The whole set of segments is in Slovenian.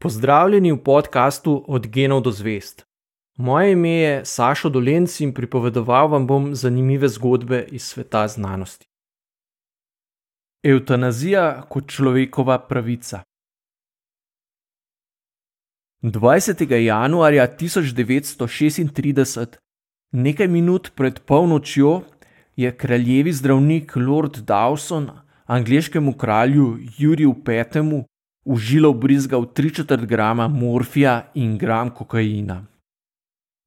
Pozdravljeni v podkastu Od genov do zvest. Moje ime je Sašo Dolenc in pripovedoval vam bom zanimive zgodbe iz sveta znanosti. Eutanazija kot človekova pravica. 20. januarja 1936, nekaj minut pred polnočjo, je kraljevi zdravnik Lord Dawson angliškemu kralju Juriju V v žilo brizgal 3-4 grama morfija in gram kokaina.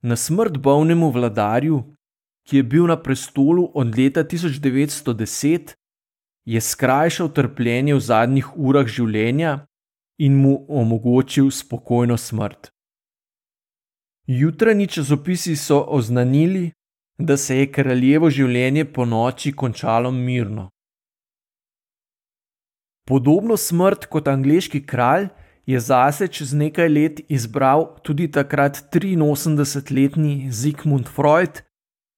Na smrt bolnemu vladarju, ki je bil na prestolu od leta 1910, je skrajšal trpljenje v zadnjih urah življenja in mu omogočil spokojno smrt. Jutranji časopisi so oznanili, da se je kraljevo življenje po noči končalo mirno. Podobno smrt kot angliški kralj je zase čez nekaj let izbral tudi takrat 83-letni Zigmund Freud,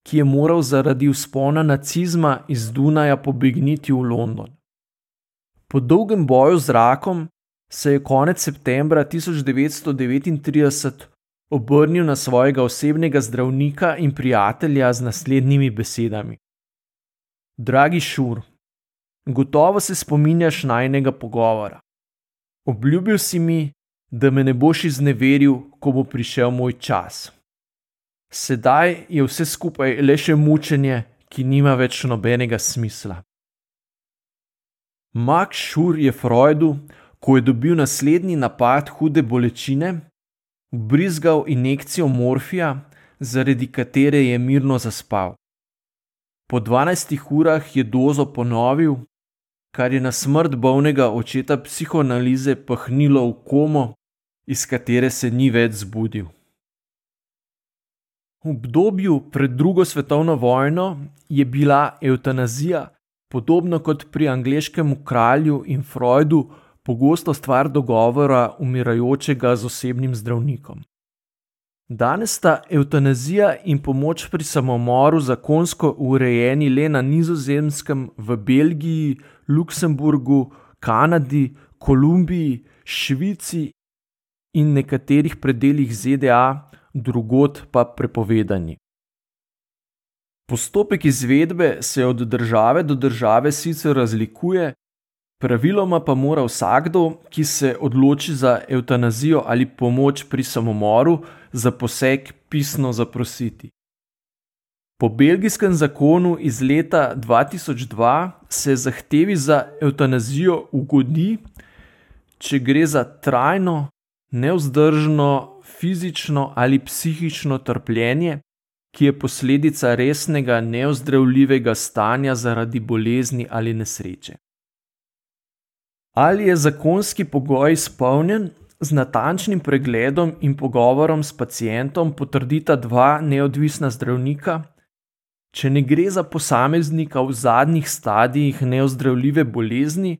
ki je moral zaradi vzpona nacizma iz Dunaja pobegniti v London. Po dolgem boju z rakom se je konec septembra 1939 obrnil na svojega osebnega zdravnika in prijatelja z naslednjimi besedami: Dragi Šur, Gotovo se spominjaš najnega pogovora. Obljubil si mi, da me ne boš izneveril, ko bo prišel moj čas. Sedaj je vse skupaj le še mučenje, ki nima več nobenega smisla. Max Schur je Freudu, ko je dobil naslednji napad hude bolečine, ubrizgal injekcijo morfija, zaradi katere je mirno zaspal. Po 12 urah je dozo ponovil kar je na smrt bolnega očeta psihoanalize pahnilo v komo, iz katere se ni več zbudil. V obdobju pred drugo svetovno vojno je bila eutanazija, podobno kot pri angliškem kralju in Freudu, pogosto stvar dogovora umirajočega z osebnim zdravnikom. Danes sta eutanazija in pomoč pri samomoru zakonsko urejeni le na Nizozemskem, v Belgiji, Luksemburgu, Kanadi, Kolumbiji, Švici in nekaterih predeljih ZDA, drugot pa prepovedani. Postopek izvedbe se od države do države sicer razlikuje, praviloma pa mora vsakdo, ki se odloči za eutanazijo ali pomoč pri samomoru, za poseg pisno zaprositi. Po belgijskem zakonu iz leta 2002 se zahtevi za eutanazijo ugodi, če gre za trajno, neuzdržno fizično ali psihično trpljenje, ki je posledica resnega neozdravljivega stanja zaradi bolezni ali nesreče. Ali je zakonski pogoj izpolnjen, z natančnim pregledom in pogovorom s pacijentom potrdita dva neodvisna zdravnika, če ne gre za posameznika v zadnjih stadijih neozdravljive bolezni,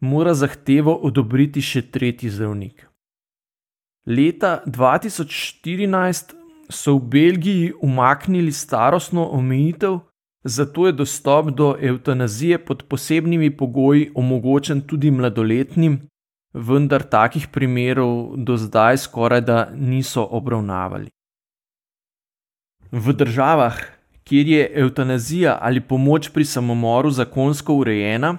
mora zahtevo odobriti še tretji zdravnik. Leta 2014 so v Belgiji umaknili starostno omejitev, zato je dostop do eutanazije pod posebnimi pogoji omogočen tudi mladoletnim, vendar takih primerov do zdaj skoraj da niso obravnavali. V državah, kjer je eutanazija ali pomoč pri samomoru zakonsko urejena,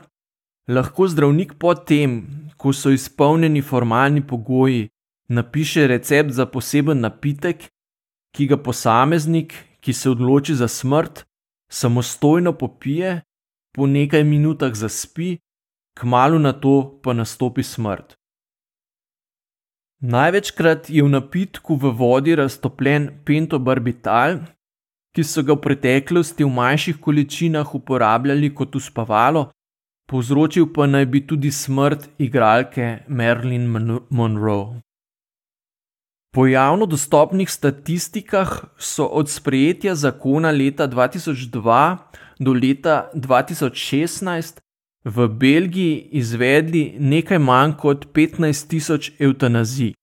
lahko zdravnik potem, ko so izpolnjeni formalni pogoji, napiše recept za poseben napitek, ki ga posameznik, ki se odloči za smrt, samostojno popije, po nekaj minutah zaspi kmalo na to pa nastopi smrt. Največkrat je v napitku v vodi raztopljen pentobarbital, ki so ga v preteklosti v manjših količinah uporabljali kot uspavalo, povzročil pa naj bi tudi smrt igralke Marilyn Monroe. Po javno dostopnih statistikah so od sprejetja zakona leta 2002 do leta 2016 v Belgiji izvedli nekaj manj kot 15 tisoč eutanazij.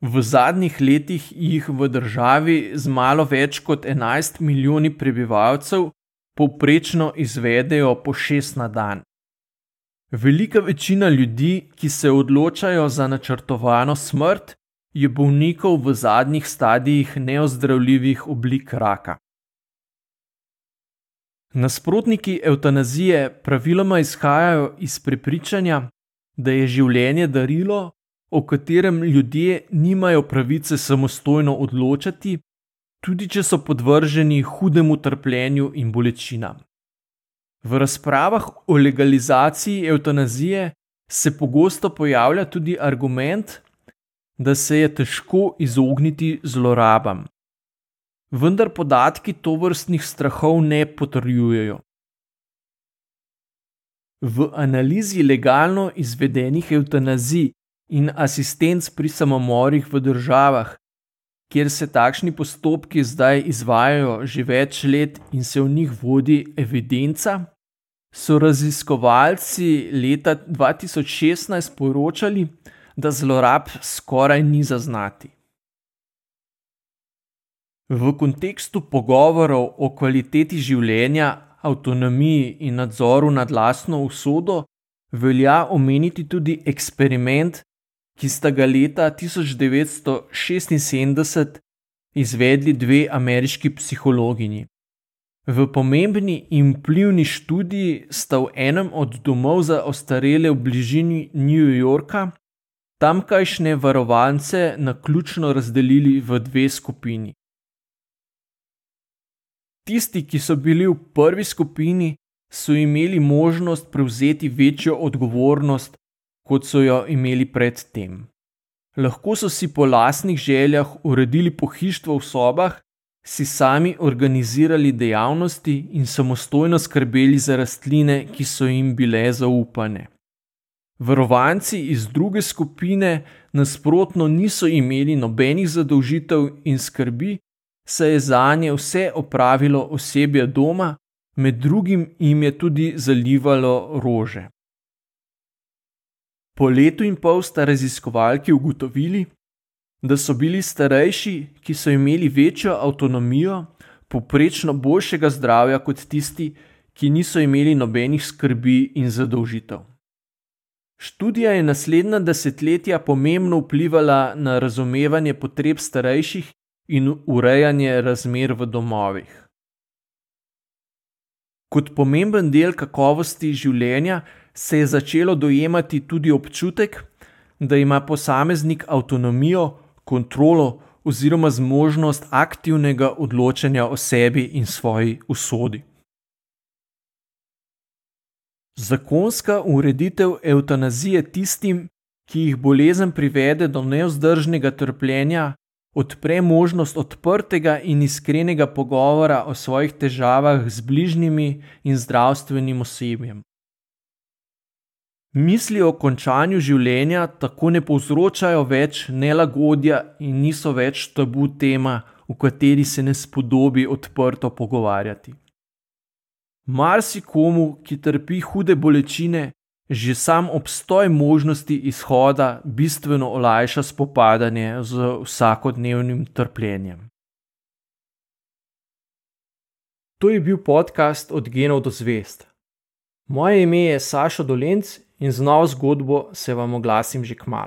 V zadnjih letih jih v državi z malo več kot 11 milijoni prebivalcev povprečno izvedejo po 6 na dan. Velika večina ljudi, ki se odločajo za načrtovano smrt, je bolnikov v zadnjih stadijih neozdravljivih oblik raka. Nasprotniki eutanazije praviloma izhajajo iz prepričanja, da je življenje darilo, o katerem ljudje nimajo pravice samostojno odločati, tudi če so podvrženi hudemu trpljenju in bolečinam. V razpravah o legalizaciji eutanazije se pogosto pojavlja tudi argument, da se je težko izogniti zlorabam. Vendar podatki to vrstnih strahov ne potrjujejo. V analizi legalno izvedenih eutanazij in asistenc pri samomorih v državah, kjer se takšni postopki zdaj izvajajo že več let in se v njih vodi evidenca, so raziskovalci leta 2016 poročali, da zlorab skoraj ni zaznati. V kontekstu pogovorov o kvaliteti življenja, avtonomiji in nadzoru nad lastno usodo velja omeniti tudi eksperiment, ki sta ga leta 1976 izvedli dve ameriški psihologinji. V pomembni in vplivni študiji sta v enem od domov za ostarele v bližini New Yorka tamkajšnje varovance na ključno razdelili v dve skupini. Tisti, ki so bili v prvi skupini, so imeli možnost prevzeti večjo odgovornost kot so jo imeli predtem. Lahko so si po lastnih željah uredili pohištvo v sobah, si sami organizirali dejavnosti in samostojno skrbeli za rastline, ki so jim bile zaupane. Varovanci iz druge skupine nasprotno niso imeli nobenih zadolžitev in skrbi, saj je za nje vse opravilo osebje doma, med drugim jim je tudi zalivalo rože. Po letu in pol sta raziskovalki ugotovili, da so bili starejši, ki so imeli večjo avtonomijo, poprečno boljšega zdravja kot tisti, ki niso imeli nobenih skrbi in zadolžitev. Študija je naslednja desetletja pomembno vplivala na razumevanje potreb starejših in urejanje razmer v domovih. Kot pomemben del kakovosti življenja se je začelo dojemati tudi občutek, da ima posameznik avtonomijo, kontrolo oziroma zmožnost aktivnega odločanja o sebi in svoji usodi. Zakonska ureditev eutanazije tistim, ki jih bolezen privede do neozdržnega trpljenja, odpre možnost odprtega in iskrenega pogovora o svojih težavah z bližnjimi in zdravstvenim osebjem. Misli o končanju življenja tako ne povzročajo več nelagodja in niso več tabu tema, o kateri se ne spodobi odprto pogovarjati. Marsikomu, ki trpi hude bolečine, že sam obstoj možnosti izhoda bistveno olajša spopadanje z vsakodnevnim trpljenjem. To je bil podcast Od genov do zvest. Moje ime je Saša Dolenc in z novo zgodbo se vam oglasim že k malu.